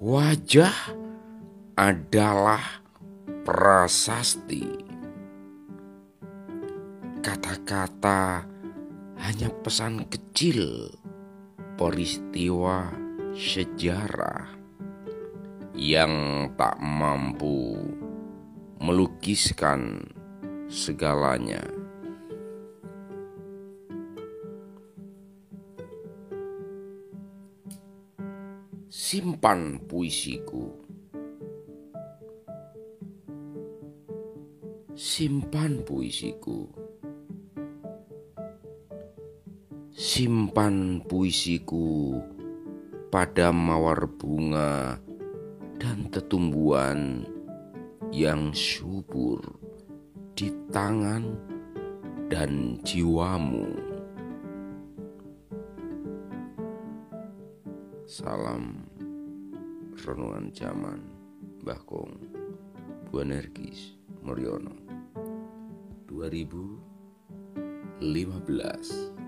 Wajah adalah prasasti. Kata-kata hanya pesan kecil peristiwa sejarah yang tak mampu melukiskan segalanya. Simpan puisiku. Simpan puisiku. Simpan puisiku pada mawar bunga dan tetumbuhan yang subur di tangan dan jiwamu. Salam renungan zaman Mbah Kong Buanergis Moryono 2015